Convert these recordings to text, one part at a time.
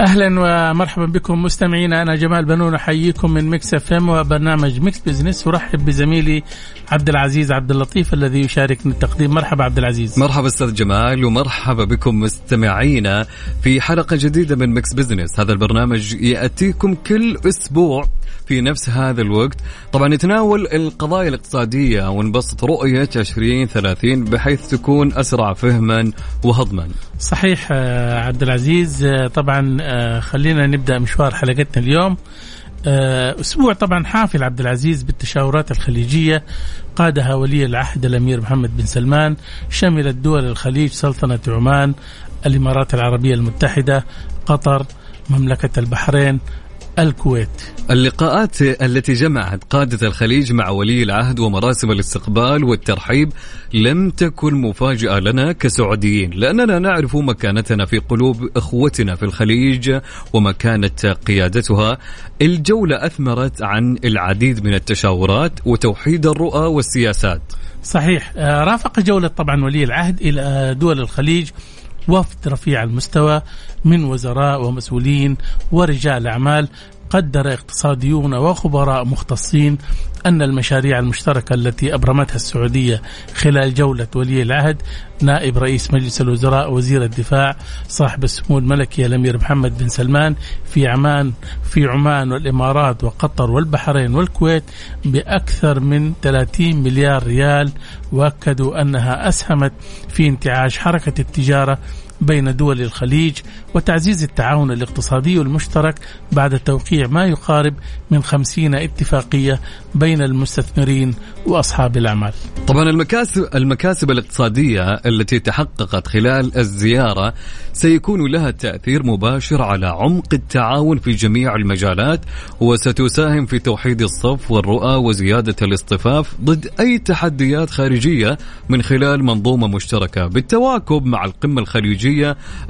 أهلا ومرحبا بكم مستمعينا. أنا جمال بنون أحييكم من Mix FM وبرنامج Mix Business. وأرحب بزميلي عبد العزيز عبد اللطيف الذي يشاركني التقديم. مرحبا عبد العزيز. مرحبا أستاذ جمال ومرحبا بكم مستمعينا في حلقة جديدة من Mix Business. هذا البرنامج يأتيكم كل أسبوع في نفس هذا الوقت. طبعا يتناول القضايا الاقتصادية ونبسط رؤية 2030 بحيث تكون أسرع فهما وهضما. صحيح آه، عبد العزيز. آه، طبعا آه، خلينا نبدأ مشوار حلقتنا اليوم. أسبوع طبعا حافل عبد العزيز بالتشاورات الخليجية. قادها ولي العهد الأمير محمد بن سلمان شملت دول الخليج سلطنة عمان الإمارات العربية المتحدة قطر مملكة البحرين الكويت. اللقاءات التي جمعت قادة الخليج مع ولي العهد ومراسم الاستقبال والترحيب لم تكن مفاجأة لنا كسعوديين لأننا نعرف مكانتنا في قلوب إخوتنا في الخليج ومكانة قيادتها. الجولة أثمرت عن العديد من التشاورات وتوحيد الرؤى والسياسات. صحيح. آه، رافق جولة طبعا ولي العهد إلى دول الخليج وفد رفيع المستوى من وزراء ومسؤولين ورجال أعمال قدر اقتصاديون وخبراء مختصين أن المشاريع المشتركة التي أبرمتها السعودية خلال جولة ولي العهد نائب رئيس مجلس الوزراء وزير الدفاع صاحب السمو الملكي الأمير محمد بن سلمان في عمان في عمان والإمارات وقطر والبحرين والكويت بأكثر من 30 مليار ريال وأكدوا أنها أسهمت في انتعاش حركة التجارة بين دول الخليج وتعزيز التعاون الاقتصادي المشترك بعد توقيع ما يقارب من خمسين اتفاقية بين المستثمرين وأصحاب الأعمال. طبعا المكاسب, المكاسب الاقتصادية التي تحققت خلال الزيارة سيكون لها تأثير مباشر على عمق التعاون في جميع المجالات وستساهم في توحيد الصف والرؤى وزيادة الاصطفاف ضد أي تحديات خارجية من خلال منظومة مشتركة. بالتواكب مع القمة الخليجية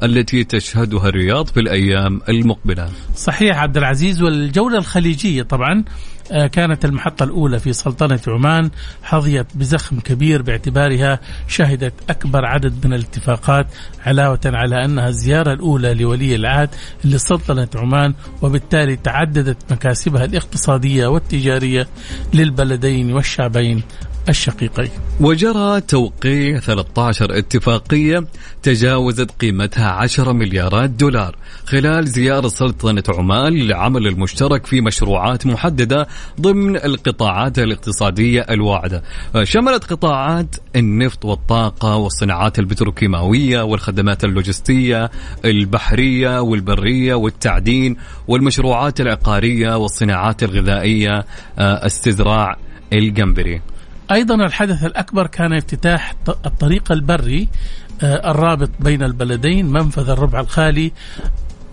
التي تشهدها الرياض في الأيام المقبلة. صحيح عبد العزيز والجولة الخليجية طبعا آه، كانت المحطة الأولى في سلطنة عمان حظيت بزخم كبير باعتبارها شهدت أكبر عدد من الاتفاقات علاوة على أنها الزيارة الأولى لولي العهد لسلطنة عمان وبالتالي تعددت مكاسبها الاقتصادية والتجارية للبلدين والشعبين. الشقيقين. وجرى توقيع 13 اتفاقية تجاوزت قيمتها 10 مليارات دولار خلال زيارة سلطنة عمان للعمل المشترك في مشروعات محددة ضمن القطاعات الاقتصادية الواعدة. شملت قطاعات النفط والطاقة والصناعات البتروكيماوية والخدمات اللوجستية البحرية والبرية والتعدين والمشروعات العقارية والصناعات الغذائية آه، استزراع الجمبري. أيضا الحدث الأكبر كان افتتاح الطريق البري آه، الرابط بين البلدين منفذ الربع الخالي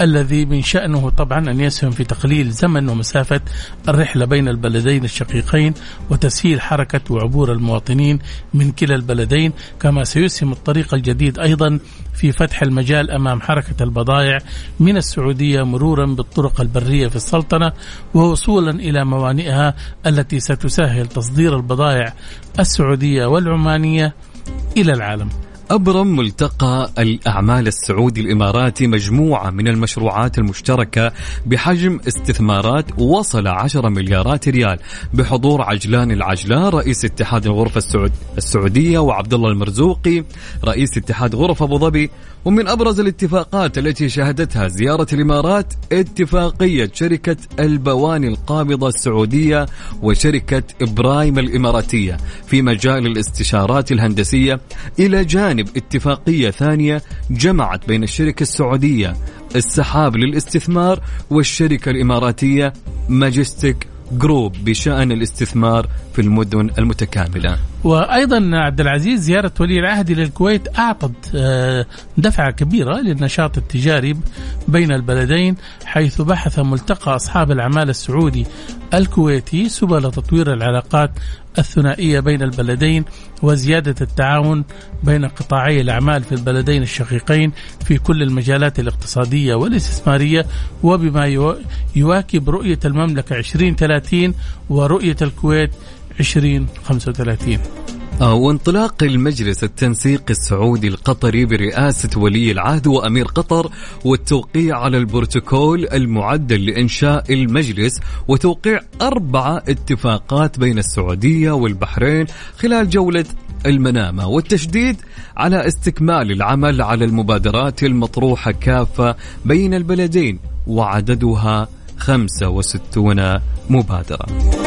الذي من شأنه طبعا أن يسهم في تقليل زمن ومسافة الرحلة بين البلدين الشقيقين وتسهيل حركة وعبور المواطنين من كلا البلدين كما سيسهم الطريق الجديد أيضا في فتح المجال أمام حركة البضائع من السعودية مرورا بالطرق البرية في السلطنة ووصولا إلى موانئها التي ستسهل تصدير البضائع السعودية والعمانية إلى العالم. أبرم ملتقى الأعمال السعودي الإماراتي مجموعة من المشروعات المشتركة بحجم استثمارات وصل 10 مليارات ريال بحضور عجلان العجلان رئيس اتحاد الغرفة السعود السعودية وعبد الله المرزوقي رئيس اتحاد غرف أبو ظبي ومن أبرز الاتفاقات التي شهدتها زيارة الإمارات اتفاقية شركة البواني القابضة السعودية وشركة إبرايم الإماراتية في مجال الاستشارات الهندسية. إلى جانب اتفاقية ثانية جمعت بين الشركة السعودية السحاب للاستثمار والشركة الإماراتية ماجستيك جروب بشأن الاستثمار في المدن المتكاملة. وأيضا عبد العزيز زيارة ولي العهد إلى الكويت أعطت آه، دفعة كبيرة للنشاط التجاري بين البلدين حيث بحث ملتقى أصحاب الاعمال السعودي الكويتي سبل تطوير العلاقات الثنائية بين البلدين وزيادة التعاون بين قطاعي الأعمال في البلدين الشقيقين في كل المجالات الاقتصادية والاستثمارية وبما يواكب رؤية المملكة 2030 ورؤية الكويت 2035 آه، وانطلاق المجلس التنسيقي السعودي القطري برئاسة ولي العهد وأمير قطر والتوقيع على البروتوكول المعدل لإنشاء المجلس وتوقيع أربعة اتفاقات بين السعودية والبحرين خلال جولة المنامة والتشديد على استكمال العمل على المبادرات المطروحة كافة بين البلدين وعددها 65 مبادرة.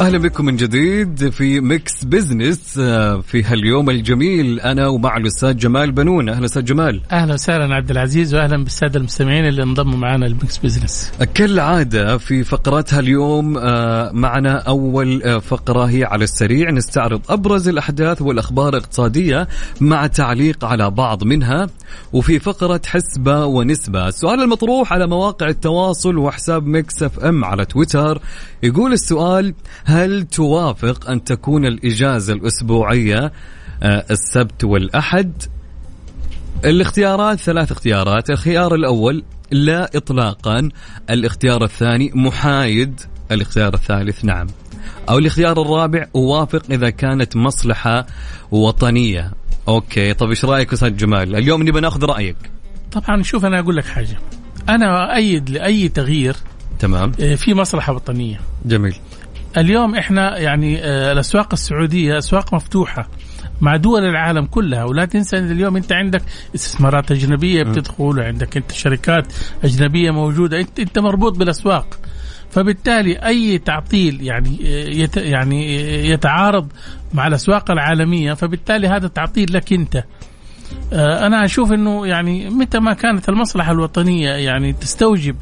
أهلا بكم من جديد في Mix Business آه، في هاليوم الجميل أنا ومع الأستاذ جمال بنون. أهلا أستاذ جمال. أهلا وسهلا عبد العزيز وأهلا بالسادة المستمعين اللي انضموا معنا ل Mix Business كالعادة في فقراتها اليوم آه، معنا أول آه، فقرة هي على السريع. نستعرض أبرز الأحداث والأخبار الاقتصادية مع تعليق على بعض منها وفي فقرة حسبة ونسبة. السؤال المطروح على مواقع التواصل وحساب Mix FM على تويتر يقول السؤال هل توافق أن تكون الإجازة الأسبوعية آه، السبت والأحد؟ الاختيارات ثلاث اختيارات. الخيار الأول لا إطلاقا. الاختيار الثاني محايد. الاختيار الثالث نعم. أو الاختيار الرابع أوافق إذا كانت مصلحة وطنية. أوكي طب إيش رأيك أستاذ جمال؟ اليوم نبي نأخذ رأيك. طبعا شوف أنا أقول لك حاجة. أنا أؤيد لأي تغيير تمام. آه، في مصلحة وطنية. جميل. اليوم إحنا يعني آه، الأسواق السعودية أسواق مفتوحة مع دول العالم كلها. ولا تنسى إن اليوم أنت عندك استثمارات أجنبية بتدخل وعندك أنت شركات أجنبية موجودة. أنت أنت مربوط بالأسواق. فبالتالي أي تعطيل يعني آه، يت يعني آه، يتعارض مع الأسواق العالمية فبالتالي هذا تعطيل لك أنت. أنا أشوف إنه يعني متى ما كانت المصلحة الوطنية يعني تستوجب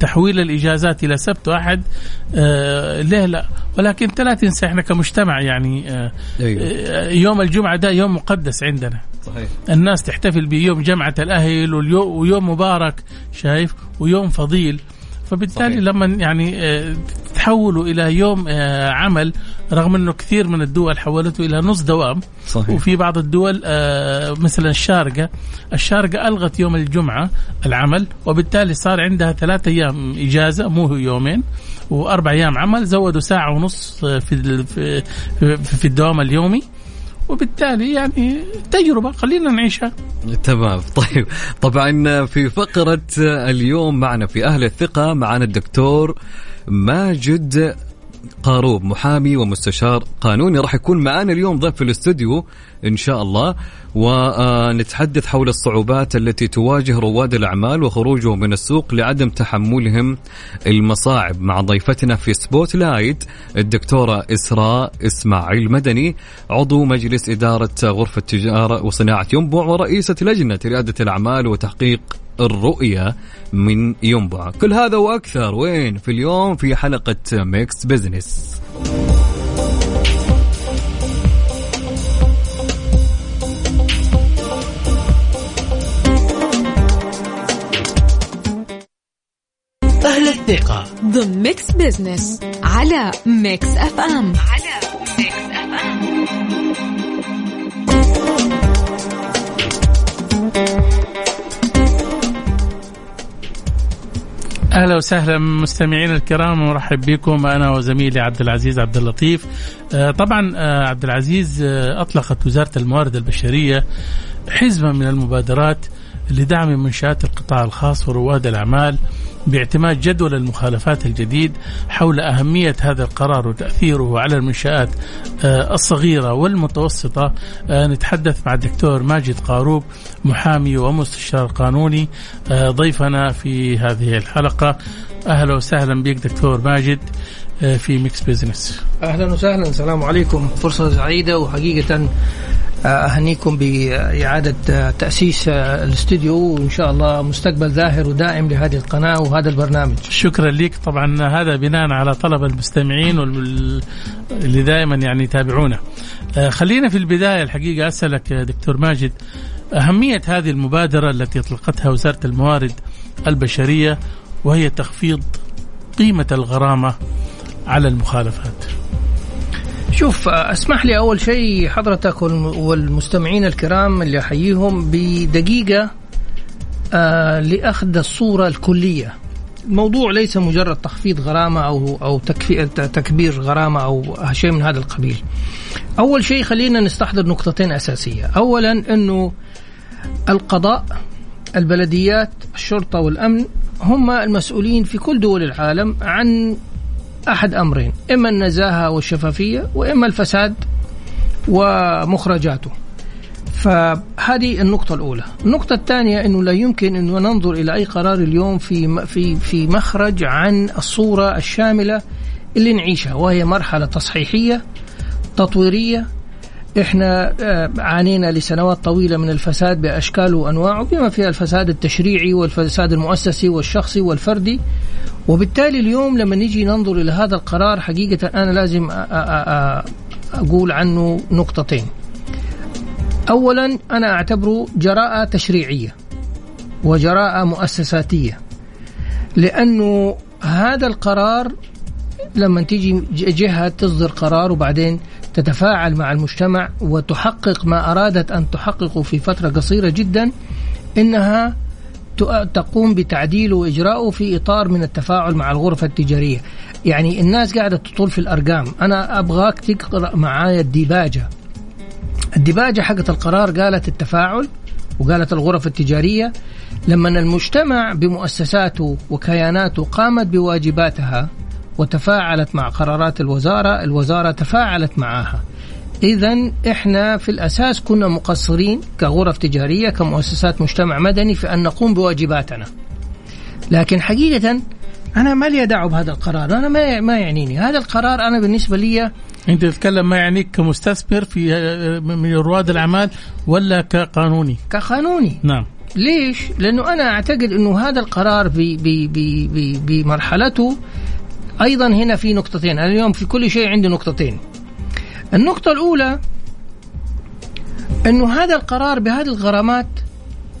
تحويل الإجازات إلى سبت واحد آه، ليه لا؟ ولكن انت لا تنسى إحنا كمجتمع يعني آه، أيوه. يوم الجمعة ده يوم مقدس عندنا. صحيح. الناس تحتفل بيوم جمعة الأهل ويوم مبارك شايف؟ ويوم فضيل. فبالتالي صحيح. لما يعني تحولوا إلى يوم عمل رغم إنه كثير من الدول حولته إلى نص دوام صحيح. وفي بعض الدول آه، مثلا الشارقة الشارقة ألغت يوم الجمعة العمل وبالتالي صار عندها ثلاثة أيام إجازة مو يومين وأربع أيام عمل زودوا ساعة ونص في في الدوام اليومي وبالتالي يعني تجربة خلينا نعيشها. تمام طيب. طبعا في فقرة اليوم معنا في أهل الثقة معنا الدكتور ماجد قاروب محامي ومستشار قانوني راح يكون معنا اليوم ضيف في الاستوديو إن شاء الله. ونتحدث حول الصعوبات التي تواجه رواد الأعمال وخروجهم من السوق لعدم تحملهم المصاعب مع ضيفتنا في spotlight الدكتورة إسراء إسماعيل مدني عضو مجلس إدارة غرفة تجاره وصناعة ينبع ورئيسة لجنة ريادة الأعمال وتحقيق الرؤية من ينبع كل هذا وأكثر وين؟ في اليوم في حلقة Mix Business أهل الثقة. ضمن Mix Business على Mix FM على Mix FM أهلا وسهلا مستمعينا الكرام ورحب بكم أنا وزميلي عبد العزيز عبد اللطيف. آه، طبعا آه، عبد العزيز آه، أطلقت وزارة الموارد البشرية حزمه من المبادرات لدعم منشآت القطاع الخاص ورواد الأعمال. باعتماد جدول المخالفات الجديد حول أهمية هذا القرار وتأثيره على المنشآت آه، الصغيرة والمتوسطة. آه، نتحدث مع الدكتور ماجد قاروب محامي ومستشار قانوني. آه، ضيفنا في هذه الحلقة. أهلا وسهلا بك دكتور ماجد في Mix Business أهلا وسهلا السلام عليكم. فرصة سعيدة وحقيقة أهنيكم بإعادة تأسيس الاستوديو وإن شاء الله مستقبل زاهر ودائم لهذه القناة وهذا البرنامج. شكرا لك طبعا هذا بناء على طلب المستمعين اللي دائما يعني يتابعونا. آه، خلينا في البداية الحقيقة أسألك دكتور ماجد أهمية هذه المبادرة التي أطلقتها وزارة الموارد البشرية وهي تخفيض قيمة الغرامة على المخالفات. شوف اسمح لي أول شيء حضرتك والمستمعين الكرام اللي أحييهم بدقيقة آه لأخذ الصورة الكلية الموضوع ليس مجرد تخفيض غرامة أو أو تكبير غرامة أو شيء من هذا القبيل. أول شيء خلينا نستحضر نقطتين أساسية، اولا أنه القضاء البلديات الشرطة والأمن هم المسؤولين في كل دول العالم عن أحد أمرين إما النزاهة والشفافية وإما الفساد ومخرجاته. فهذه النقطة الأولى، النقطة الثانية أنه لا يمكن أنه ننظر إلى أي قرار اليوم في في في مخرج عن الصورة الشاملة اللي نعيشها وهي مرحلة تصحيحية تطويرية إحنا آه، عانينا لسنوات طويلة من الفساد باشكاله وانواعه بما فيها الفساد التشريعي والفساد المؤسسي والشخصي والفردي وبالتالي اليوم لما نيجي ننظر إلى هذا القرار حقيقة أنا لازم أقول عنه نقطتين. اولا أنا أعتبره جراءة تشريعية وجراءة مؤسساتية لأنه هذا القرار لما تيجي جهة تصدر قرار وبعدين تتفاعل مع المجتمع وتحقق ما أرادت أن تحققه في فترة قصيرة جدا إنها تقوم بتعديله واجراءه في إطار من التفاعل مع الغرفة التجارية. يعني الناس قاعدة تطول في الأرقام، أنا أبغاك تقرأ معايا الديباجة. الديباجة حقت القرار قالت التفاعل وقالت الغرف التجارية لما المجتمع بمؤسساته وكياناته قامت بواجباتها وتفاعلت مع قرارات الوزارة، الوزارة تفاعلت معها. إذا إحنا في الأساس كنا مقصرين كغرف تجارية كمؤسسات مجتمع مدني في أن نقوم بواجباتنا. لكن حقيقة أنا ما لي دعوة بهذا القرار، أنا ما ما يعنيني، هذا القرار أنا بالنسبة لي أنت تتكلم ما يعنيك كمستثمر في من رواد الأعمال ولا كقانوني؟ كقانوني نعم ليش؟ لأنه أنا أعتقد أنه هذا القرار بمرحلته أيضا هنا في نقطتين، أنا اليوم في كل شيء عندي نقطتين. النقطة الأولى أنه هذا القرار بهذه الغرامات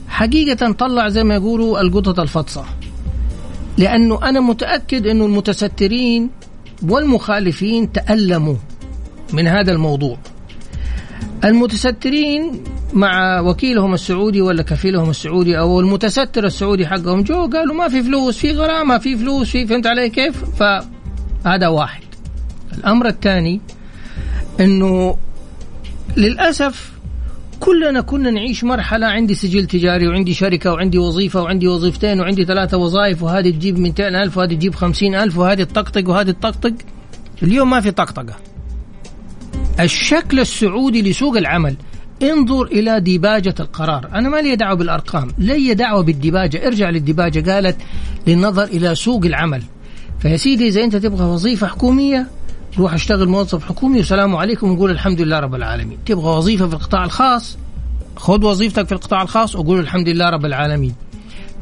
حقيقة طلع زي ما يقولوا القطط الفطسة. لأنه أنا متأكد أنه المتسترين والمخالفين تألموا من هذا الموضوع. المتسترين مع وكيلهم السعودي ولا كفيلهم السعودي أو المتستر السعودي حقهم جو قالوا ما في فلوس في غرامة في فلوس في فهمت علي كيف؟ فهذا واحد. الأمر الثاني إنه للأسف كلنا كنا نعيش مرحلة عندي سجل تجاري وعندي شركة وعندي وظيفة وعندي وظيفتين وعندي ثلاثة وظائف وهذه تجيب 200 ألف وهذه تجيب 50 ألف وهذه تطقطق وهذه تطقطق اليوم ما في طقطقة الشكل السعودي لسوق العمل. انظر إلى ديباجة القرار. أنا ما لي دعوة بالأرقام. لي دعوة بالديباجة. ارجع للديباجة قالت للنظر إلى سوق العمل. فيا سيدي إذا أنت تبغى وظيفة حكومية روح اشتغل موظف حكومي والسلام عليكم ونقول الحمد لله رب العالمين. تبغى وظيفة في القطاع الخاص؟ خذ وظيفتك في القطاع الخاص وقول الحمد لله رب العالمين.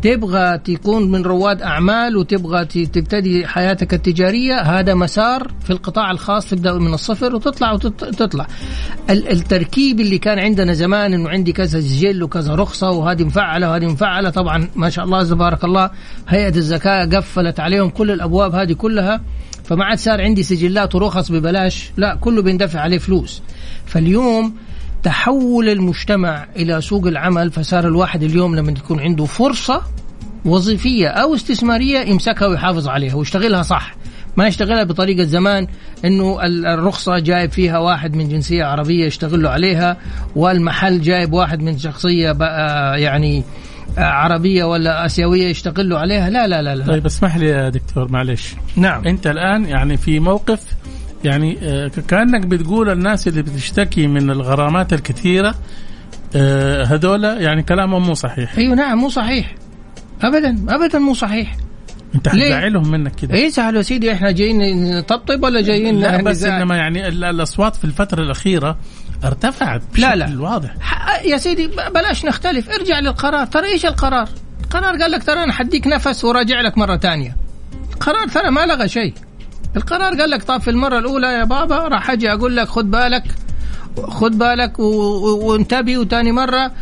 تبغى تكون من رواد أعمال وتبغى تبتدي حياتك التجارية هذا مسار في القطاع الخاص تبدأ من الصفر وتطلع وتطلع التركيب اللي كان عندنا زمان إنه عندي كذا سجل وكذا رخصة وهذه مفعلة وهذه مفعلة طبعا ما شاء الله تبارك الله هيئة الزكاة قفلت عليهم كل الأبواب هذه كلها فما عاد صار عندي سجلات ورخص ببلاش لا كله بيندفع عليه فلوس. فاليوم تحول المجتمع إلى سوق العمل فصار الواحد اليوم لما تكون عنده فرصة وظيفية أو استثمارية يمسكها ويحافظ عليها ويشتغلها صح. ما يشتغلها بطريقة زمان إنه الرخصة جايب فيها واحد من جنسية عربية يشتغل له عليها والمحل جايب واحد من شخصية يعني عربية ولا آسيوية يستقلوا عليها. لا لا لا لا. طيب اسمح لي يا دكتور معلش. نعم. أنت الآن يعني في موقف يعني آه، كأنك بتقول الناس اللي بتشتكي من الغرامات الكثيرة آه، هذول يعني كلامهم مو صحيح. أيوه نعم مو صحيح. ابدا ابدا مو صحيح. أنت؟ حتزعلهم منك كده. إيه سهل يا سيدي إحنا جايين نطبطب ولا جايين لا بس نزعل؟ إنما يعني ال- الأصوات في الفترة الأخيرة ارتفعت لا، بشكل لا. واضح. ح- يا سيدي بلاش نختلف. ارجع للقرار. ترى إيش القرار؟ القرار قال لك ترى أنا حديك نفس وراجع لك مرة ثانية. القرار ترى ما لغى شيء. القرار قال لك طب في المرة الأولى يا بابا راح أجي أقول لك خد بالك خد بالك وانتبه. وتاني مرة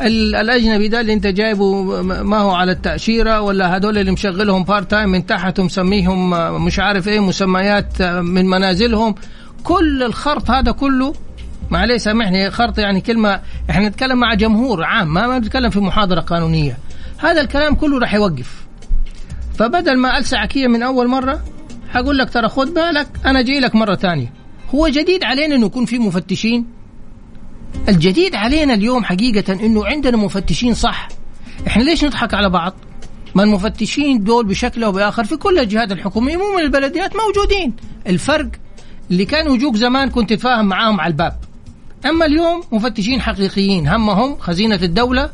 ال- الأجنبي ده اللي أنت جايبه ما هو على التأشيرة ولا هذول اللي مشغلهم part time من تحت ومسميهم آه، مش عارف إيه مسميات آه، من منازلهم. كل الخرط هذا كله معلش سامحني خرط يعني كلمة إحنا نتكلم مع جمهور عام ما ما بنتكلم في محاضرة قانونية. هذا الكلام كله راح يوقف. فبدل ما ألسعك هي من أول مرة هقول لك ترى خد بالك أنا جاي لك مرة ثانية. هو جديد علينا إنه يكون في مفتشين؟ الجديد علينا اليوم حقيقة إنه عندنا مفتشين صح. إحنا ليش نضحك على بعض؟ ما المفتشين دول بشكل أو بآخر في كل الجهات الحكومية مو من البلديات موجودين. الفرق اللي كانوا يجوك زمان كنت تتفاهم معاهم على الباب. أما اليوم مفتشين حقيقيين همهم خزينة الدولة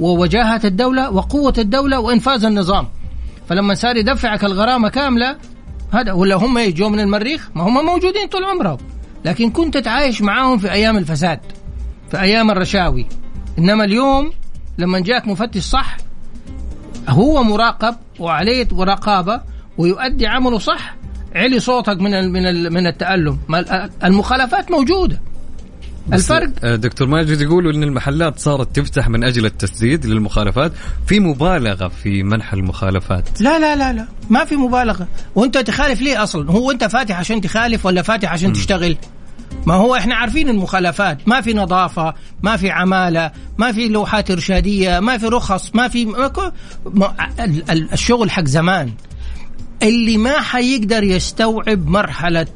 ووجاهة الدولة وقوة الدولة وإنفاذ النظام. فلما صار يدفعك الغرامة كاملة هذا ولا هم يجوا من المريخ؟ ما هم موجودين طول عمرهم. لكن كنت تعايش معاهم في أيام الفساد في أيام الرشاوي. إنما اليوم لما جاك مفتش صح هو مراقب وعليه رقابة ويؤدي عمله صح علي صوتك من من من التألم. ما المخالفات موجودة. الفرق آه، دكتور ماجد يقولوا إن المحلات صارت تفتح من أجل التسديد للمخالفات. في مبالغة في منح المخالفات؟ لا لا لا لا. ما في مبالغة. وأنت تخالف ليه أصلا؟ هو أنت فاتح عشان تخالف ولا فاتح عشان تشتغل؟ ما هو إحنا عارفين المخالفات. ما في نظافة ما في عمالة ما في لوحات إرشادية ما في رخص ما في ما الشغل حق زمان. اللي ما حيقدر يستوعب مرحلة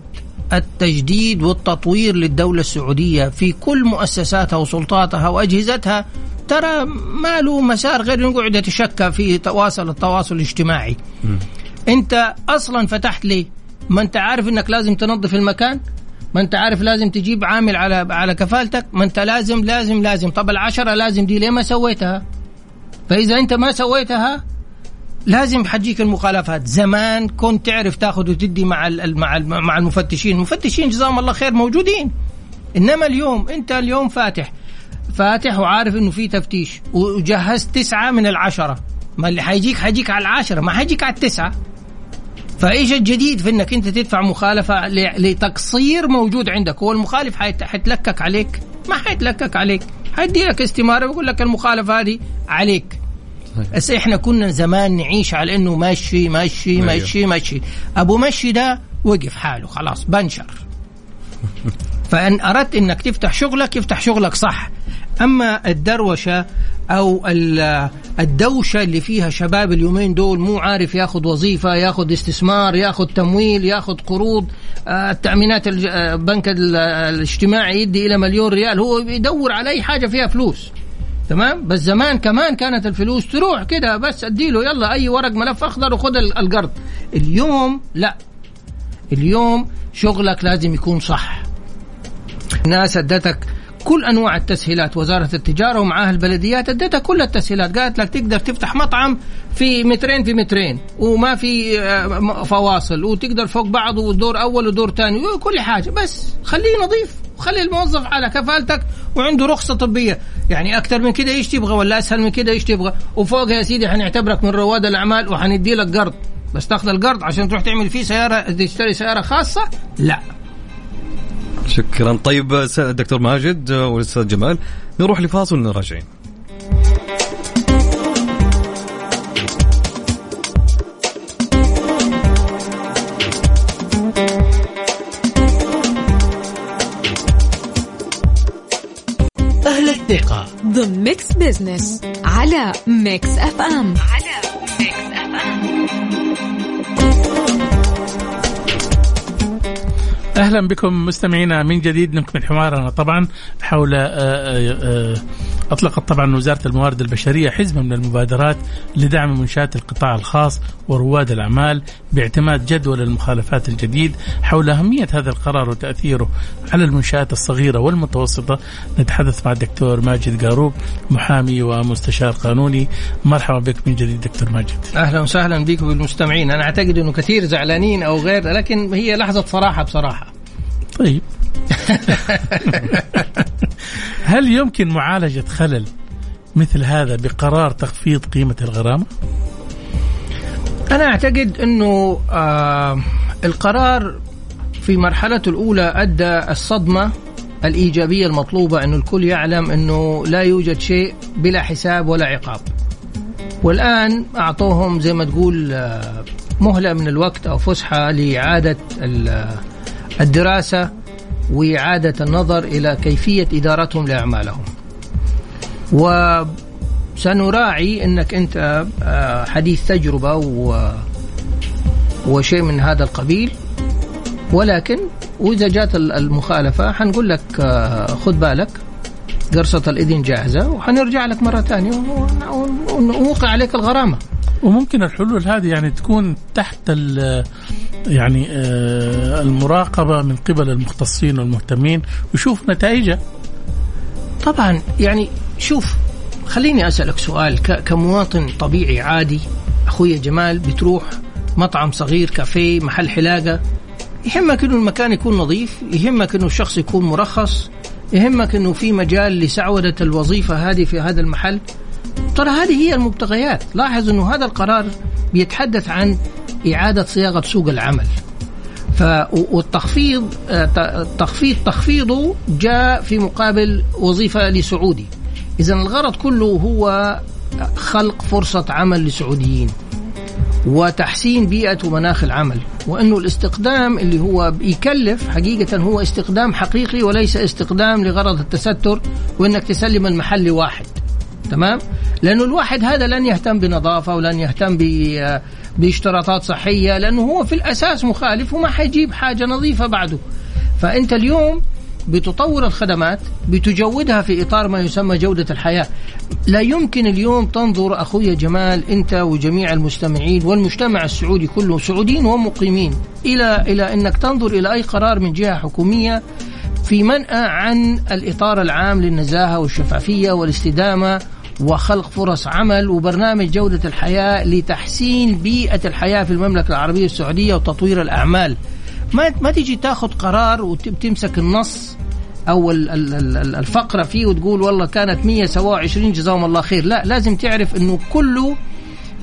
التجديد والتطوير للدولة السعودية في كل مؤسساتها وسلطاتها وأجهزتها ترى ما له مسار غير إنه يقعد يتشكى في تواصل التواصل الاجتماعي. أنت أصلا فتحت ليه ما انت عارف إنك لازم تنظف المكان ما انت عارف لازم تجيب عامل على على كفالتك ما انت لازم لازم لازم طب العشرة لازم دي ليه ما سويتها؟ فإذا أنت ما سويتها لازم حتجيك المخالفات. زمان كنت تعرف تاخذ وتدي مع مع ال مع المفتشين. المفتشين جزاهم الله خير موجودين. إنما اليوم أنت اليوم فاتح. فاتح وعارف إنه في تفتيش. وجهزت تسعة من العشرة. ما اللي حيجيك حيجيك على العشرة ما حيجيك على التسعة. فإيش الجديد في إنك أنت تدفع مخالفة ل- لتقصير موجود عندك. هو المخالف حيت- حيتلكك عليك. ما حيتلكك عليك. حيدي لك استمارة ويقول لك المخالفة هذه عليك. بس إحنا كنا زمان نعيش على انه مشي مشي أيوه. مشي مشي. ابو مشي ده وقف حاله خلاص بنشر. فان اردت انك تفتح شغلك يفتح شغلك صح. اما الدروشة أو ال- الدوشة اللي فيها شباب اليومين دول مو عارف ياخذ وظيفة ياخذ استثمار ياخذ تمويل ياخذ قروض آه، التأمينات الج- آه، آه، الاجتماعي يدي إلى مليون ريال هو يدور على أي حاجة فيها فلوس. تمام؟ بس زمان كمان كانت الفلوس تروح كده بس اديله يلا أي ورق ملف أخضر وخذ ال- القرض. اليوم لا. اليوم شغلك لازم يكون صح. الناس ادتك كل أنواع التسهيلات وزارة التجارة ومعاها البلديات ادتها كل التسهيلات. قالت لك تقدر تفتح مطعم في مترين في مترين وما في آه، فواصل وتقدر فوق بعض ودور أول ودور ثاني وكل حاجة. بس خليه نظيف. وخلي الموظف على كفالتك وعنده رخصة طبية. يعني أكثر من كده إيش تبغى ولا أسهل من كده إيش تبغى؟ وفوق يا سيدي حنعتبرك من رواد الأعمال وحندي لك قرض. بس تاخذ القرض عشان تروح تعمل فيه سيارة تشتري سيارة خاصة؟ لا. شكرا. طيب دكتور ماجد والاستاذ جمال نروح لفاصل وراجعين ضمن Mix Business على Mix FM على Mix FM أهلا بكم مستمعينا. من جديد نكمل حوارنا طبعا حول آه، آه، آه، أطلقت طبعا وزارة الموارد البشرية حزمة من المبادرات لدعم منشآت القطاع الخاص ورواد الأعمال باعتماد جدول المخالفات الجديد حول أهمية هذا القرار وتأثيره على المنشآت الصغيرة والمتوسطة. نتحدث مع الدكتور ماجد قاروب محامي ومستشار قانوني. مرحبا بك من جديد دكتور ماجد. أهلا وسهلا بكم بالمستمعين. أنا أعتقد إنه كثير زعلانين أو غير لكن هي لحظة صراحة بصراحة. طيب هل يمكن معالجة خلل مثل هذا بقرار تخفيض قيمة الغرامة؟ أنا أعتقد أنه آه القرار في مرحلته الأولى أدى الصدمة الإيجابية المطلوبة أنه الكل يعلم أنه لا يوجد شيء بلا حساب ولا عقاب والآن أعطوهم زي ما تقول مهلة من الوقت أو فسحة لإعادة الدراسة وإعادة النظر إلى كيفية إدارتهم لأعمالهم. وسنراعي أنك أنت آه، حديث تجربة و وشيء من هذا القبيل. ولكن وإذا جات المخالفة حنقول لك آه، خذ بالك قرصة الإذن جاهزة وحنرجع لك مرة ثانية ونوقع عليك الغرامة. وممكن الحلول هذه يعني تكون تحت يعني آه، المراقبة من قبل المختصين والمهتمين ويشوف نتائجها. طبعا يعني شوف خليني أسألك سؤال. كمواطن طبيعي عادي أخوي جمال بتروح مطعم صغير كافيه محل حلاقة يهمك إنه المكان يكون نظيف يهمك إنه الشخص يكون مرخص يهمك إنه في مجال لسعودة الوظيفة هذه في هذا المحل. ترى هذه هي المبتغيات. لاحظ أنه هذا القرار بيتحدث عن إعادة صياغة سوق العمل. ف والتخفيض تخفيض تخفيضه جاء في مقابل وظيفة لسعودي. إذا الغرض كله هو خلق فرصة عمل لسعوديين وتحسين بيئة ومناخ العمل. وأنه الاستخدام اللي هو يكلف حقيقة هو استخدام حقيقي وليس استخدام لغرض التستر وأنك تسلم المحل لواحد تمام؟ لأنه الواحد هذا لن يهتم بنظافة ولن يهتم باشتراطات صحية لأنه هو في الأساس مخالف وما حيجيب حاجة نظيفة بعده. فأنت اليوم بتطور الخدمات بتجودها في إطار ما يسمى جودة الحياة. لا يمكن اليوم تنظر أخوي جمال أنت وجميع المستمعين والمجتمع السعودي كله سعوديين ومقيمين إلى إلى أنك تنظر إلى أي قرار من جهة حكومية في منأى عن الإطار العام للنزاهة والشفافية والاستدامة وخلق فرص عمل وبرنامج جودة الحياة لتحسين بيئة الحياة في المملكة العربية السعودية وتطوير الأعمال. ما ما تيجي تاخذ قرار وتمسك النص أو الفقرة فيه وتقول والله كانت 100 سواء 20 جزاهم الله خير. لا لازم تعرف إنه كله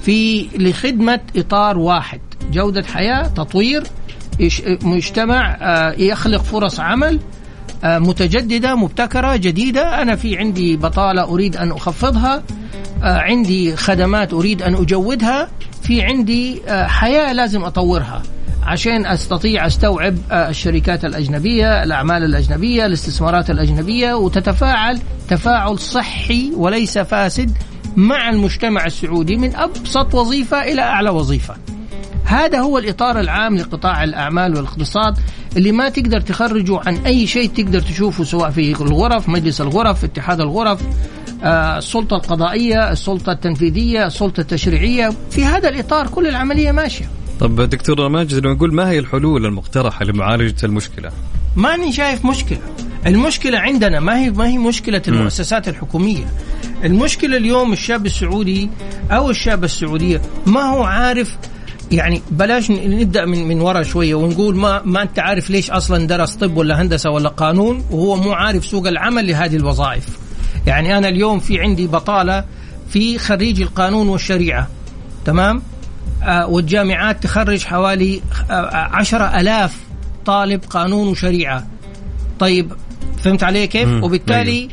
في لخدمة إطار واحد. جودة حياة تطوير مجتمع آه، يخلق فرص عمل متجددة مبتكرة جديدة. أنا في عندي بطالة أريد أن أخفضها. آه، عندي خدمات أريد أن أجودها. في عندي آه، حياة لازم أطورها عشان أستطيع أستوعب الشركات الأجنبية، الأعمال الأجنبية، الاستثمارات الأجنبية. وتتفاعل تفاعل صحي وليس فاسد مع المجتمع السعودي من أبسط وظيفة إلى أعلى وظيفة. هذا هو الإطار العام لقطاع الأعمال والاقتصاد اللي ما تقدر تخرجه عن أي شيء تقدر تشوفه سواء في الغرف مجلس الغرف اتحاد الغرف آه، السلطة القضائية السلطة التنفيذية السلطة التشريعية. في هذا الإطار كل العملية ماشية. طب دكتور ماجد نقول ما هي الحلول المقترحة لمعالجة المشكلة؟ ماني شايف مشكلة. المشكلة عندنا ما هي ما هي مشكلة المؤسسات الحكومية. المشكلة اليوم الشاب السعودي أو الشابة السعودية ما هو عارف يعني بلاش نبدأ من من ورا شوية ونقول ما ما أنت عارف ليش أصلا درس طب ولا هندسة ولا قانون وهو مو عارف سوق العمل لهذه الوظائف. يعني أنا اليوم في عندي بطالة في خريج القانون والشريعة تمام؟ آه والجامعات تخرج حوالي آه عشرة ألاف طالب قانون وشريعة طيب فهمت علي كيف؟ وبالتالي أيوه.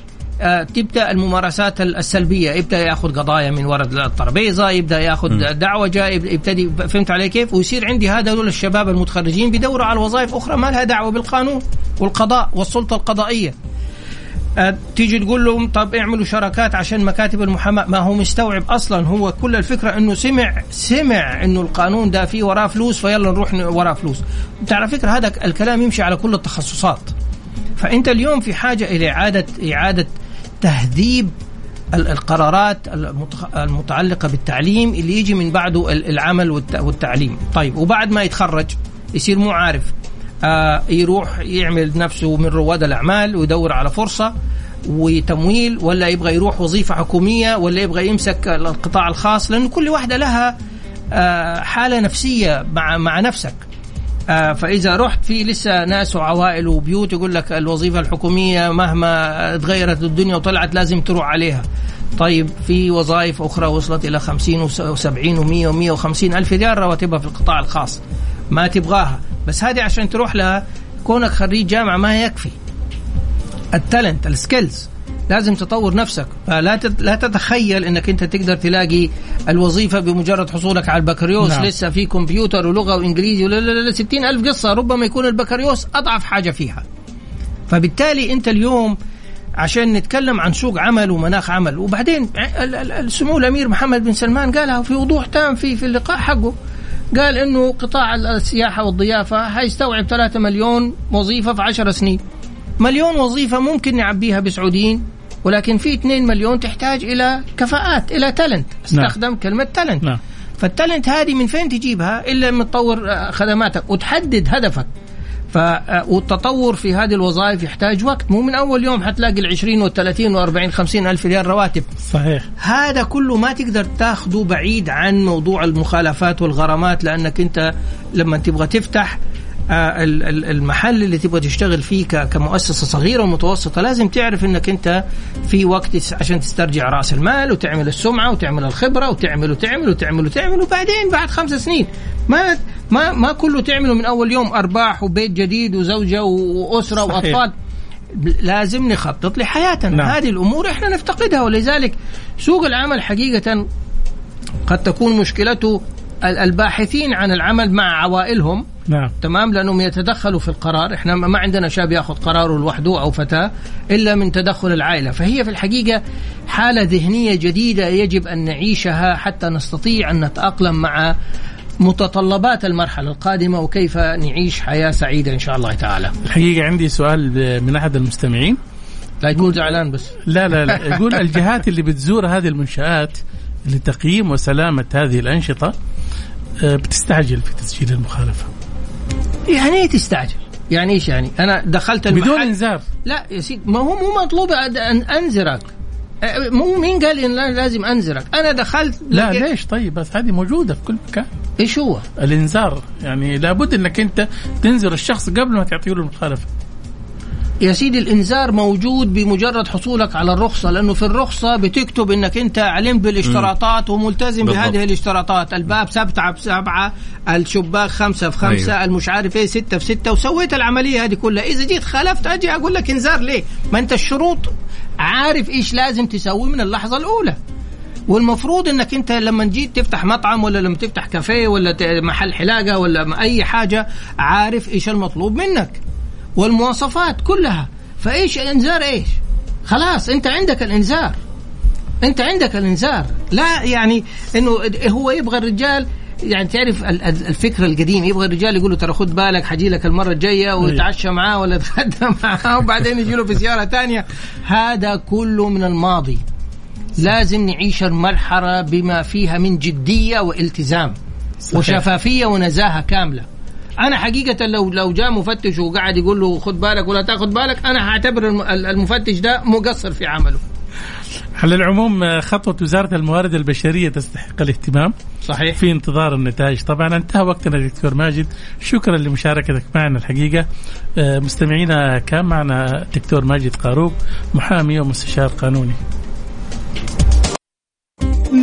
تبدأ الممارسات السلبية. يبدأ ياخذ قضايا من ورد الترابيزة يبدأ ياخذ دعوجه يبتدي فهمت علي كيف؟ ويصير عندي هذول الشباب المتخرجين بيدوروا على وظائف أخرى ما لها دعوة بالقانون والقضاء والسلطة القضائية. أه تيجي تقول لهم طب اعملوا شراكات عشان مكاتب المحاماة. ما هو مستوعب أصلا. هو كل الفكرة إنه سمع سمع إنه القانون ده فيه وراه فلوس فيلا نروح وراه فلوس. انت على فكرة هذا الكلام يمشي على كل التخصصات. فأنت اليوم في حاجة إلى إعادة إعادة تهذيب القرارات المتعلقة بالتعليم اللي يجي من بعده العمل والتعليم. طيب وبعد ما يتخرج يصير مو عارف آه يروح يعمل نفسه من رواد الأعمال ويدور على فرصة وتمويل ولا يبغى يروح وظيفة حكومية ولا يبغى يمسك القطاع الخاص لأنه كل واحدة لها آه حالة نفسية مع مع نفسك. آه فإذا رحت في لسه ناس وعوائل وبيوت يقول لك الوظيفة الحكومية مهما تغيرت الدنيا وطلعت لازم تروح عليها. طيب في وظائف أخرى وصلت إلى 50 و70 و100 و150 ألف ريال رواتبها في القطاع الخاص. ما تبغاها. بس هذه عشان تروح لها كونك خريج جامعة ما يكفي. ال talent ال skills. لازم تطور نفسك. فلا لا تتخيل إنك أنت تقدر تلاقي الوظيفة بمجرد حصولك على البكالوريوس. نعم. لسه في كمبيوتر ولغة وإنجليزي ولا لا لا 60 ألف قصة ربما يكون البكالوريوس أضعف حاجة فيها. فبالتالي أنت اليوم عشان نتكلم عن سوق عمل ومناخ عمل. وبعدين سمو الأمير محمد بن سلمان قالها في وضوح تام في في اللقاء حقه. قال إنه قطاع السياحة والضيافة حيستوعب 3 مليون وظيفة في 10 سنين. مليون وظيفة ممكن نعبيها بسعوديين ولكن في 2 مليون تحتاج إلى كفاءات إلى talent نعم. استخدم نعم. كلمة talent نعم. فال talent هذه من فين تجيبها إلا من تطور آه، خدماتك وتحدد هدفك ف آه، والتطور في هذه الوظائف يحتاج وقت مو من أول يوم حتلاقي ال 20 وال 30 وال 40 50 ألف ريال رواتب صحيح هذا كله ما تقدر تاخذه بعيد عن موضوع المخالفات والغرامات لأنك أنت لما تبغى تفتح المحل اللي تبغى تشتغل فيه كمؤسسة صغيرة ومتوسطة لازم تعرف إنك أنت في وقت عشان تسترجع رأس المال وتعمل السمعة وتعمل الخبرة وتعمل وتعمل وتعمل وتعمل وبعدين بعد خمس سنين ما ما ما كله تعمله من أول يوم أرباح وبيت جديد وزوجة وأسرة صحيح. وأطفال لازم نخطط لحياتنا نعم. هذه الأمور إحنا نفتقدها ولذلك سوق العمل حقيقة قد تكون مشكلته الباحثين عن العمل مع عوائلهم نعم. تمام؟ لأنهم يتدخلوا في القرار. إحنا ما عندنا شاب يأخذ قراره لوحده أو فتاة إلا من تدخل العائلة. فهي في الحقيقة حالة ذهنية جديدة يجب أن نعيشها حتى نستطيع أن نتأقلم مع متطلبات المرحلة القادمة وكيف نعيش حياة سعيدة إن شاء الله تعالى. الحقيقة عندي سؤال من أحد المستمعين. لا يكون زعلان بس. لا لا لا. يقول الجهات اللي بتزور هذه المنشآت لتقييم وسلامة هذه الأنشطة آه، بتستعجل في تسجيل المخالفة. يعني إيه تستعجل؟ يعني إيش يعني؟ أنا دخلت المحل بدون إنذار لا يا سيدي ما هو مو مطلوب أن أنذرك مو مين قال إن لازم أنذرك؟ أنا دخلت لا ليش طيب بس هذه موجودة في كل مكان إيش هو؟ الإنذار يعني لابد إنك أنت تنذر الشخص قبل ما تعطيه له المخالفة يا سيدي الإنذار موجود بمجرد حصولك على الرخصة لأنه في الرخصة بتكتب إنك أنت علمت بالاشتراطات وملتزم بالضبط. بهذه الاشتراطات الباب سبعة بسبعه الشباك خمسة في خمسة أيوه. المش عارف إيه ستة في ستة وسويت العملية هذه كلها إذا جيت خالفت أجي أقول لك إنذار ليه؟ ما أنت الشروط عارف إيش لازم تسوي من اللحظة الأولى والمفروض إنك أنت لما جيت تفتح مطعم ولا لما تفتح كافيه ولا محل حلاقة ولا أي حاجة عارف إيش المطلوب منك والمواصفات كلها. فإيش الإنذار إيش؟ خلاص أنت عندك الإنذار. أنت عندك الإنذار. لا يعني إنه هو يبغى الرجال يعني تعرف الفكر القديم يبغى الرجال يقول له ترى خد بالك حجي لك المرة الجاية ويتعشى معاه ولا يتغدى معاه وبعدين يجي له في سياره ثانية. هذا كله من الماضي. لازم نعيش المرحلة بما فيها من جدية والتزام. صحيح. وشفافية ونزاهة كاملة. أنا حقيقة لو لو جاء مفتش وقعد يقول له خد بالك ولا تاخذ بالك أنا هعتبر المفتش ده مقصر في عمله. على العموم خطوة وزارة الموارد البشرية تستحق الاهتمام صحيح. في انتظار النتائج. طبعا انتهى وقتنا دكتور ماجد. شكرا لمشاركتك معنا الحقيقة. آه، مستمعينا كان معنا دكتور ماجد قاروب محامي ومستشار قانوني.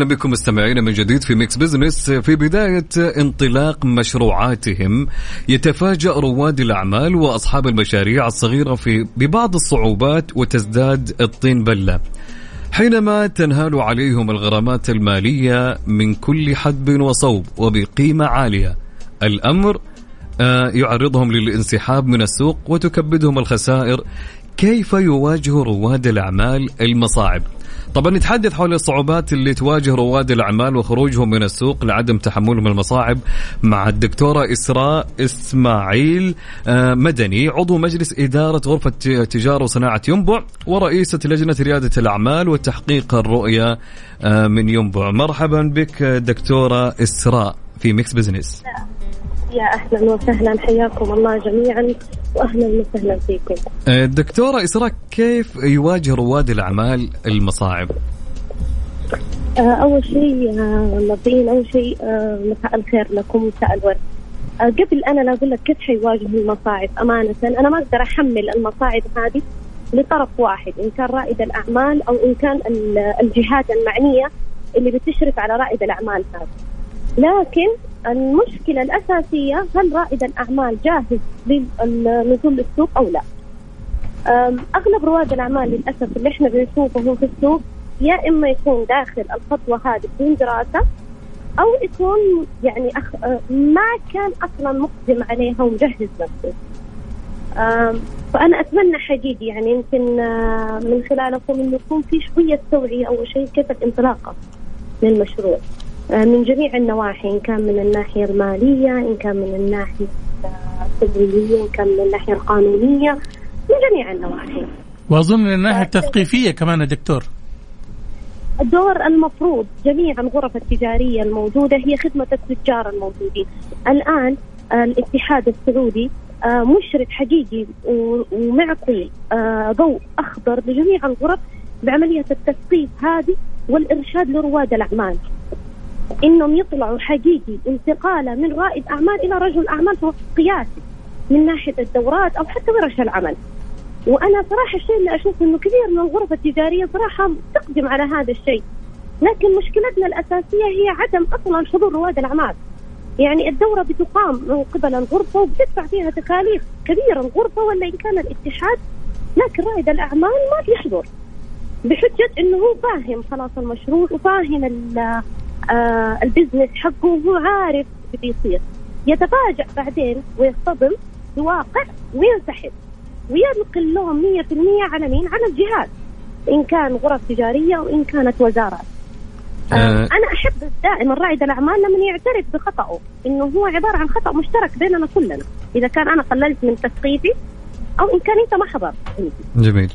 أهلا بكم مستمعينا من جديد في Mix Business في بداية انطلاق مشروعاتهم يتفاجأ رواد الأعمال وأصحاب المشاريع الصغيرة في ببعض الصعوبات وتزداد الطين بلة. حينما تنهال عليهم الغرامات المالية من كل حدب وصوب وبقيمة عالية الأمر آه، يعرضهم للانسحاب من السوق وتكبدهم الخسائر. كيف يواجه رواد الأعمال المصاعب؟ طبعا نتحدث حول الصعوبات اللي تواجه رواد الأعمال وخروجهم من السوق لعدم تحملهم المصاعب مع الدكتوره إسراء إسماعيل آه، مدني عضو مجلس إدارة غرفة تجارة وصناعة ينبع ورئيسة لجنة ريادة الأعمال وتحقيق الرؤية آه، من ينبع. مرحبا بك دكتورة إسراء في Mix Business يا أهلا وسهلا حياكم الله جميعا واهلا وسهلا فيكم. آه، دكتورة إسراء كيف يواجه رواد الأعمال المصاعب؟ آه، أول شيء آه، مبدئيا أول شيء مساء الخير لكم مساء الورد. قبل أنا لا أقول لك كيف حيواجهوا المصاعب أمانة أنا ما أقدر أحمل المصاعب هذه لطرف واحد إن كان رائد الأعمال أو إن كان الجهات المعنية اللي بتشرف على رائد الأعمال هذا. لكن المشكلة الأساسية هل رائد الأعمال جاهز للنزول للسوق أو لا؟ أغلب رواد الأعمال للأسف اللي إحنا بنشوفهم في السوق يا إما يكون داخل الخطوة هذه بدون دراسة أو يكون يعني أخ... ما كان أصلا مقدم عليها ومجهز نفسه. فأنا أتمنى حقيقي يعني يمكن من خلالكم إنه يكون في شوية توعية أول شيء كيف الانطلاقة للمشروع. آه، من جميع النواحي إن كان من الناحية المالية إن كان من الناحية التمويلية إن كان من الناحية القانونية من جميع النواحي. وأظن من الناحية التثقيفية كمان يا دكتور. الدور المفروض جميع الغرف التجارية الموجودة هي خدمة التجار الموجودين. الآن الاتحاد السعودي آه، مشرف حقيقي ومعطي آه، ضوء أخضر لجميع الغرف بعملية التثقيف هذه والإرشاد لرواد الأعمال. إنهم يطلعوا حقيقي انتقاله من رائد أعمال إلى رجل أعمال قياسي من ناحية الدورات أو حتى ورش العمل. وأنا صراحة الشيء اللي أشوف إنه كثير من الغرف التجارية صراحة تقدم على هذا الشيء. لكن مشكلتنا الأساسية هي عدم أصلا حضور رواد الأعمال. يعني الدورة بتقام من قبل الغرفة وبتدفع فيها تكاليف كبيره الغرفة ولا إن كان الاتحاد لكن رائد الأعمال ما بيحضر. بحجة إنه هو فاهم خلاص المشروع وفاهم آه البزنس حقه وهو عارف بيصير. يتفاجأ بعدين ويصطدم بواقع وينسحب. ويلقي اللوم 100% على مين؟ على الجهات إن كان غرف تجارية وإن كانت وزارات. آه. أنا أحب دائما رائد الأعمال لما يعترف بخطأه. إنه هو عبارة عن خطأ مشترك بيننا كلنا. إذا كان أنا قللت من تثقيفي أو إن كان أنت ما حضرت. جميل.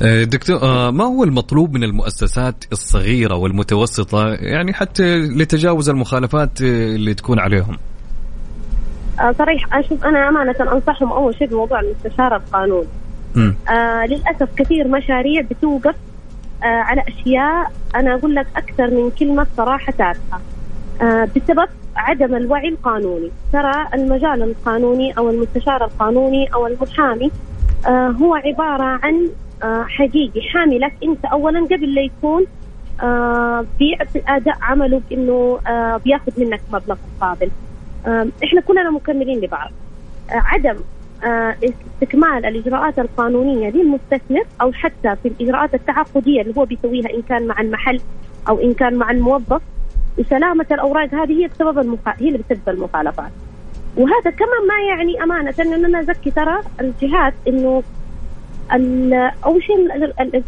دكتور آه، ما هو المطلوب من المؤسسات الصغيرة والمتوسطة يعني حتى لتجاوز المخالفات آه، اللي تكون عليهم؟ صريح أشوف أنا أمانة أنصحهم أول شيء بموضوع المستشار القانوني. آه للأسف كثير مشاريع بتوقف آه على أشياء أنا أقول لك أكثر من كلمة صراحة تافهة. آه بسبب عدم الوعي القانوني ترى المجال القانوني أو المستشار القانوني أو المحامي آه هو عبارة عن آه، حقيقي. حاملك أنت اولا قبل لا يكون آه، بيعطي اداء عمله بإنه آه، بياخذ منك مبلغ مقابل. إحنا كلنا مكملين لبعض. عدم استكمال الإجراءات القانونية للمستثمر أو حتى في الإجراءات التعاقدية اللي هو بيسويها إن كان مع المحل أو إن كان مع الموظف وسلامة الأوراق هذه هي بسبب المخ... هي اللي بتسبب المخالفات. وهذا كمان ما يعني أمانة ان أنا أزكي ترى الجهات إنه أول شيء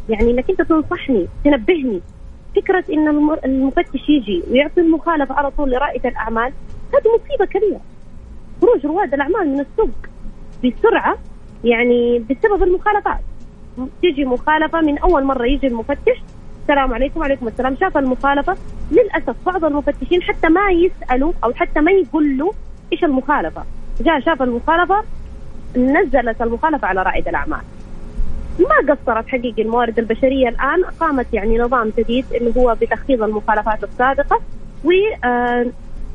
يعني إنك أنت تنصحني تنبهني. فكرة إن المفتش يجي ويعطي المخالفة على طول لرائد الأعمال هذه مصيبة كبيرة. خروج رواد الأعمال من السوق بسرعة يعني بسبب المخالفات. تجي مخالفة من أول مرة يجي المفتش السلام عليكم وعليكم السلام. شاف المخالفة للأسف بعض المفتشين حتى ما يسألوا أو حتى ما يقولوا إيش المخالفة. جاء شاف المخالفة نزلت المخالفة على رائد الأعمال. ما قصرت حقيقي الموارد البشرية الآن قامت يعني نظام جديد اللي هو بتخفيض المخالفات السابقة و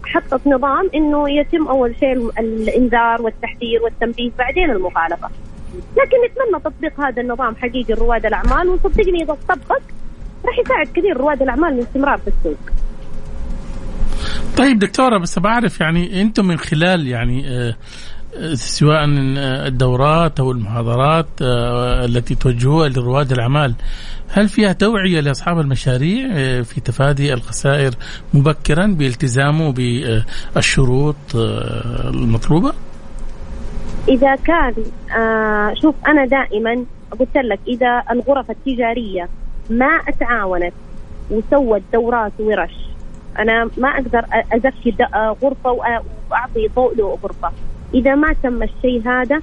حطت نظام إنه يتم أول شيء الإنذار والتحذير والتنبيه بعدين المخالفة. لكن نتمنى تطبيق هذا النظام حقيقي لرواد الأعمال وصدقني إذا طبق راح يساعد كثير رواد الأعمال الاستمرار في السوق. طيب دكتورة بس بعرف يعني أنتم من خلال يعني آه سواء الدورات أو المحاضرات آه، التي توجهوها لرواد الأعمال هل فيها توعية لأصحاب المشاريع آه، في تفادي الخسائر مبكرا بالتزامه بالشروط آه، المطلوبة؟ إذا كان شوف أنا دائما قلت لك إذا الغرف التجارية ما تعاونت وسوت دورات ورش أنا ما أقدر أزكي غرفة وأعطي ضوء لغرفة إذا ما تم الشيء هذا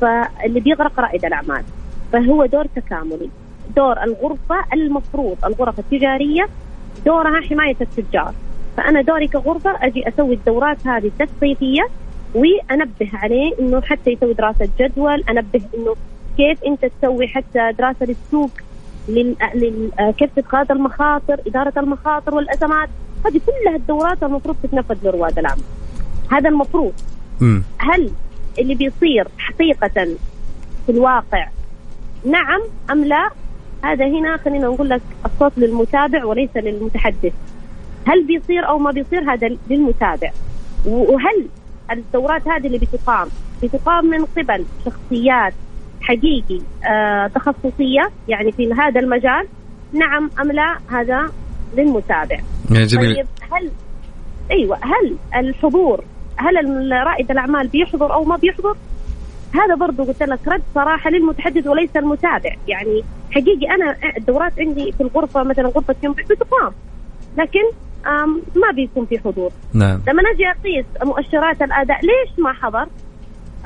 فاللي بيغرق رائد الأعمال. فهو دور تكاملي. دور الغرفة المفروض الغرف التجارية دورها حماية التجار. فأنا دوري كغرفة أجي أسوي الدورات هذه التثقيفيه وأنبه عليه إنه حتى يسوي دراسة جدول أنبه إنه كيف أنت تسوي حتى دراسة للسوق لل... لل... كيف تتقاضى المخاطر إدارة المخاطر والأزمات. هذه كلها الدورات المفروض تتنفذ لرواد الأعمال. هذا المفروض. هل اللي بيصير حقيقة في الواقع نعم أم لا؟ هذا هنا خلينا نقول لك الصوت للمتابع وليس للمتحدث. هل بيصير أو ما بيصير هذا للمتابع؟ وهل الدورات هذه اللي بتقام بتقام من قبل شخصيات حقيقي آه تخصصية يعني في هذا المجال؟ نعم أم لا؟ هذا للمتابع. جميل. طيب هل أيوه هل الحضور هل رائد الأعمال بيحضر أو ما بيحضر؟ هذا برضو قلت لك رد صراحة للمتحدث وليس المتابع. يعني حقيقي أنا الدورات عندي في الغرفة مثلا غرفة بتقام. لكن ما بيكون في حضور. نعم. لما أجي أقيس مؤشرات الأداء ليش ما حضر؟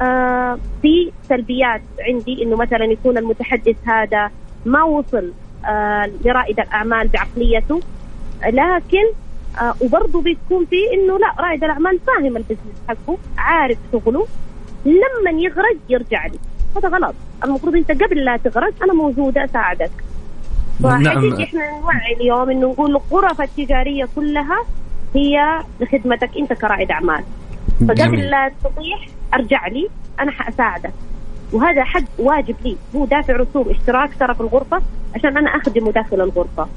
آه في سلبيات عندي إنه مثلا يكون المتحدث هذا ما وصل آه لرائد الأعمال بعقليته. لكن آه وبرضه بيكون في إنه لا رائد الاعمال فاهم البزنس حقه عارف شغله لما يغرق يرجع لي. هذا غلط. المفروض أنت قبل لا تغرق أنا موجوده أساعدك. نعم. إحنا نوعي اليوم إنه نقول الغرف التجارية كلها هي لخدمتك أنت كرائد أعمال. فقبل لا تطيح أرجع لي أنا حأساعدك. وهذا حق واجب لي. هو دافع رسوم اشتراك ترى في الغرفة عشان أنا أخدمه داخل الغرفة.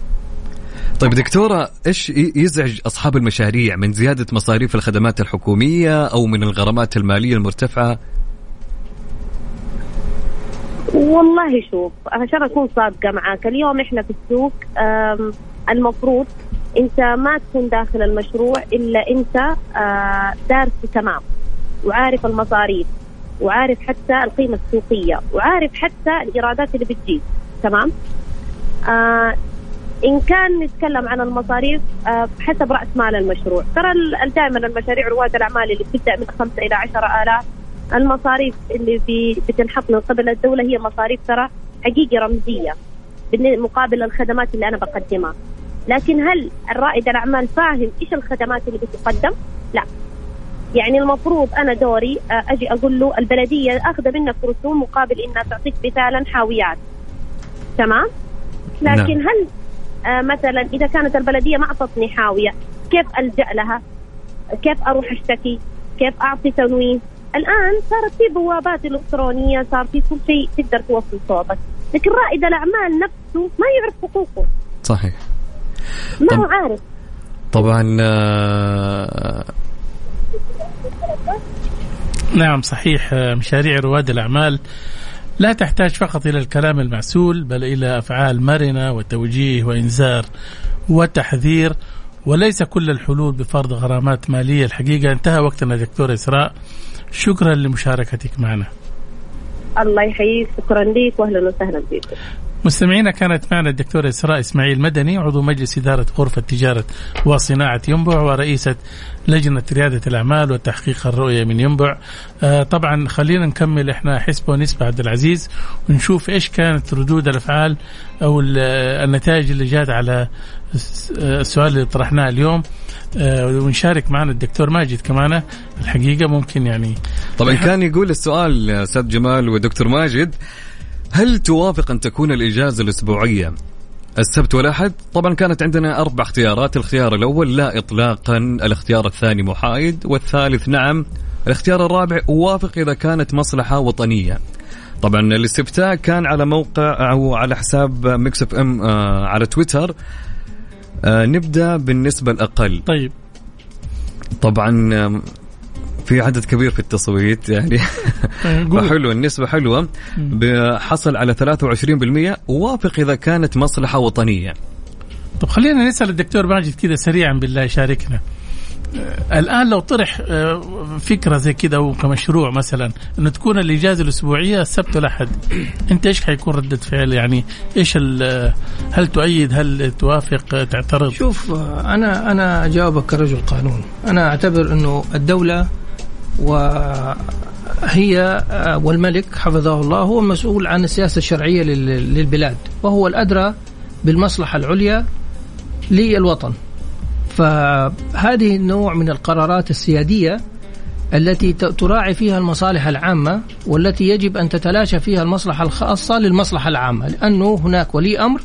طيب دكتورة إيش يزعج أصحاب المشاريع من زيادة مصاريف الخدمات الحكومية أو من الغرامات المالية المرتفعة؟ والله شوف عشان أكون صادقة معاك اليوم إحنا في السوق المفروض أنت ما تكون داخل المشروع إلا أنت آه، دارس تمام وعارف المصاريف وعارف حتى القيمة السوقية وعارف حتى الإيرادات اللي بتجيب تمام آه إن كان نتكلم عن المصاريف آه، حسب رأس مال المشروع ترى دائما المشاريع رواد الأعمال اللي بتبدأ من خمسة إلى عشرة آلاف المصاريف اللي بتنحط من قبل الدولة هي مصاريف ترى حقيقي رمزية مقابل الخدمات اللي أنا بقدمها لكن هل الرائد الأعمال فاهم إيش الخدمات اللي بتقدم؟ لا يعني المفروض أنا دوري آه، أجي أقول له البلدية اخذ منك رسوم مقابل إنها تعطيك مثالا حاويات تمام؟ نعم. لكن نعم. هل مثلا إذا كانت البلدية ما أعطتني حاوية كيف ألجأ لها؟ كيف أروح أشتكي؟ كيف أعطي تنوين؟ الآن صارت في بوابات إلكترونية صار في كل شيء تقدر توصل صوتك لكن رائد الأعمال نفسه ما يعرف حقوقه صحيح ما هو عارف طبعا آه نعم صحيح آه، مشاريع رواد الأعمال لا تحتاج فقط إلى الكلام المعسول بل إلى أفعال مرنة وتوجيه وإنذار وتحذير وليس كل الحلول بفرض غرامات مالية. الحقيقة انتهى وقتنا دكتور إسراء. شكرا لمشاركتك معنا. الله يحييك. شكرا لك واهلا وسهلا بكم مستمعينا كانت معنا الدكتورة إسراء إسماعيل مدني عضو مجلس إدارة غرفة تجارة وصناعة ينبع ورئيسة لجنة ريادة الأعمال وتحقيق الرؤية من ينبع. آه طبعا خلينا نكمل إحنا حسبة ونسبة عبد العزيز ونشوف إيش كانت ردود الأفعال أو النتائج اللي جات على السؤال اللي طرحناه اليوم. آه ونشارك معنا الدكتور ماجد كمان الحقيقة ممكن يعني طبعا كان يقول السؤال أستاذ جمال ودكتور ماجد هل توافق أن تكون الإجازة الأسبوعية؟ السبت والأحد؟ طبعا كانت عندنا أربع اختيارات الاختيار الأول لا إطلاقا الاختيار الثاني محايد والثالث نعم الاختيار الرابع أوافق إذا كانت مصلحة وطنية. طبعا الاستفتاء كان على موقع أو على حساب Mix FM آه على تويتر. آه نبدأ بالنسبة الأقل. طيب. طبعا في عدد كبير في التصويت يعني. حلو النسبة حلوة. حصل على 23% ووافق إذا كانت مصلحة وطنية. طب خلينا نسأل الدكتور ماجد كذا سريعا بالله يشاركنا. آه، الآن لو طرح آه، فكرة زي كذا وكمشروع مثلا إنه تكون الاجازه الاسبوعيه السبت والأحد أنت إيش حيكون ردة فعل؟ يعني إيش هل تؤيد؟ هل توافق؟ تعترض؟ شوف أنا أنا أجاوبك كرجل قانون. أنا أعتبر إنه الدولة وهي والملك حفظه الله هو المسؤول عن السياسة الشرعية للبلاد وهو الأدرى بالمصلحة العليا للوطن. فهذه النوع من القرارات السيادية التي تراعي فيها المصالح العامة والتي يجب أن تتلاشى فيها المصلحة الخاصة للمصلحة العامة لأنه هناك ولي أمر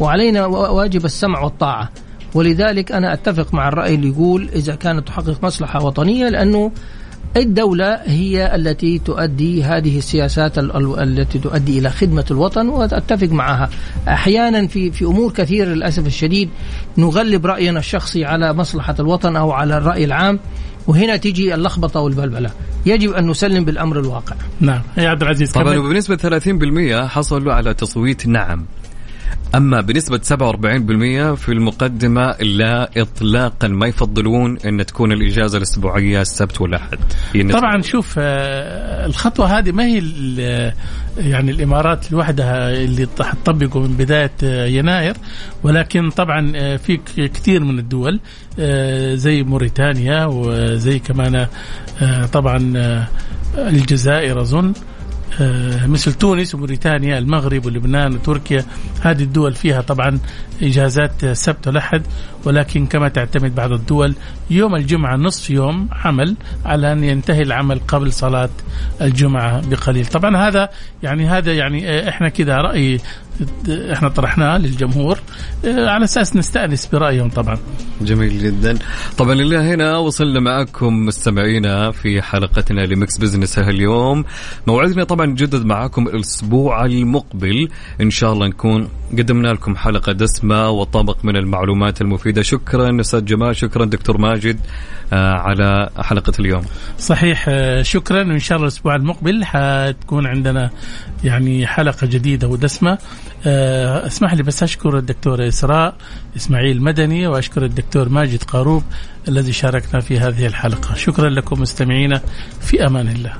وعلينا واجب السمع والطاعة. ولذلك أنا أتفق مع الرأي اللي يقول إذا كانت تحقق مصلحة وطنية لأنه الدولة هي التي تؤدي هذه السياسات التي تؤدي إلى خدمة الوطن وأتفق معها. أحيانا في في أمور كثيرة للأسف الشديد نغلب رأينا الشخصي على مصلحة الوطن أو على الرأي العام وهنا تيجي اللخبطة والبلبلة. يجب أن نسلم بالأمر الواقع. نعم. يا عبد العزيز طبعا وبنسبة 30% حصلوا على تصويت نعم. أما بنسبة 47% في المقدمة لا إطلاقا ما يفضلون أن تكون الإجازة الأسبوعية السبت والأحد. طبعا شوف آه، الخطوة هذه ما هي يعني الإمارات لوحدها اللي تطبقه من بداية آه، يناير ولكن طبعا آه، في كثير من الدول زي موريتانيا وزي كمان طبعا الجزائر أظن. آه، مثل تونس وموريتانيا المغرب ولبنان وتركيا. هذه الدول فيها طبعا إجازات سبت والأحد ولكن كما تعتمد بعض الدول يوم الجمعة نصف يوم عمل على أن ينتهي العمل قبل صلاة الجمعة بقليل طبعا هذا يعني هذا يعني إحنا كذا رأي إحنا طرحناه للجمهور على أساس نستأنس برأيهم طبعا. جميل جدا. طبعا إلى هنا وصلنا معكم مستمعينا في حلقتنا لمكس بزنس اليوم. موعدنا طبعا نجدد معكم الأسبوع المقبل إن شاء الله نكون قدمنا لكم حلقة دسمة وطبق من المعلومات المفيدة. شكرا أستاذ جمال شكرا دكتور ماجد آه، على حلقة اليوم. صحيح آه، شكرا. وإن شاء الله الأسبوع المقبل حتكون عندنا يعني حلقة جديدة ودسمة. آه، اسمح لي بس أشكر الدكتور إسراء إسماعيل مدني وأشكر الدكتور ماجد قاروب الذي شاركنا في هذه الحلقة. شكرا لكم مستمعينا. في أمان الله.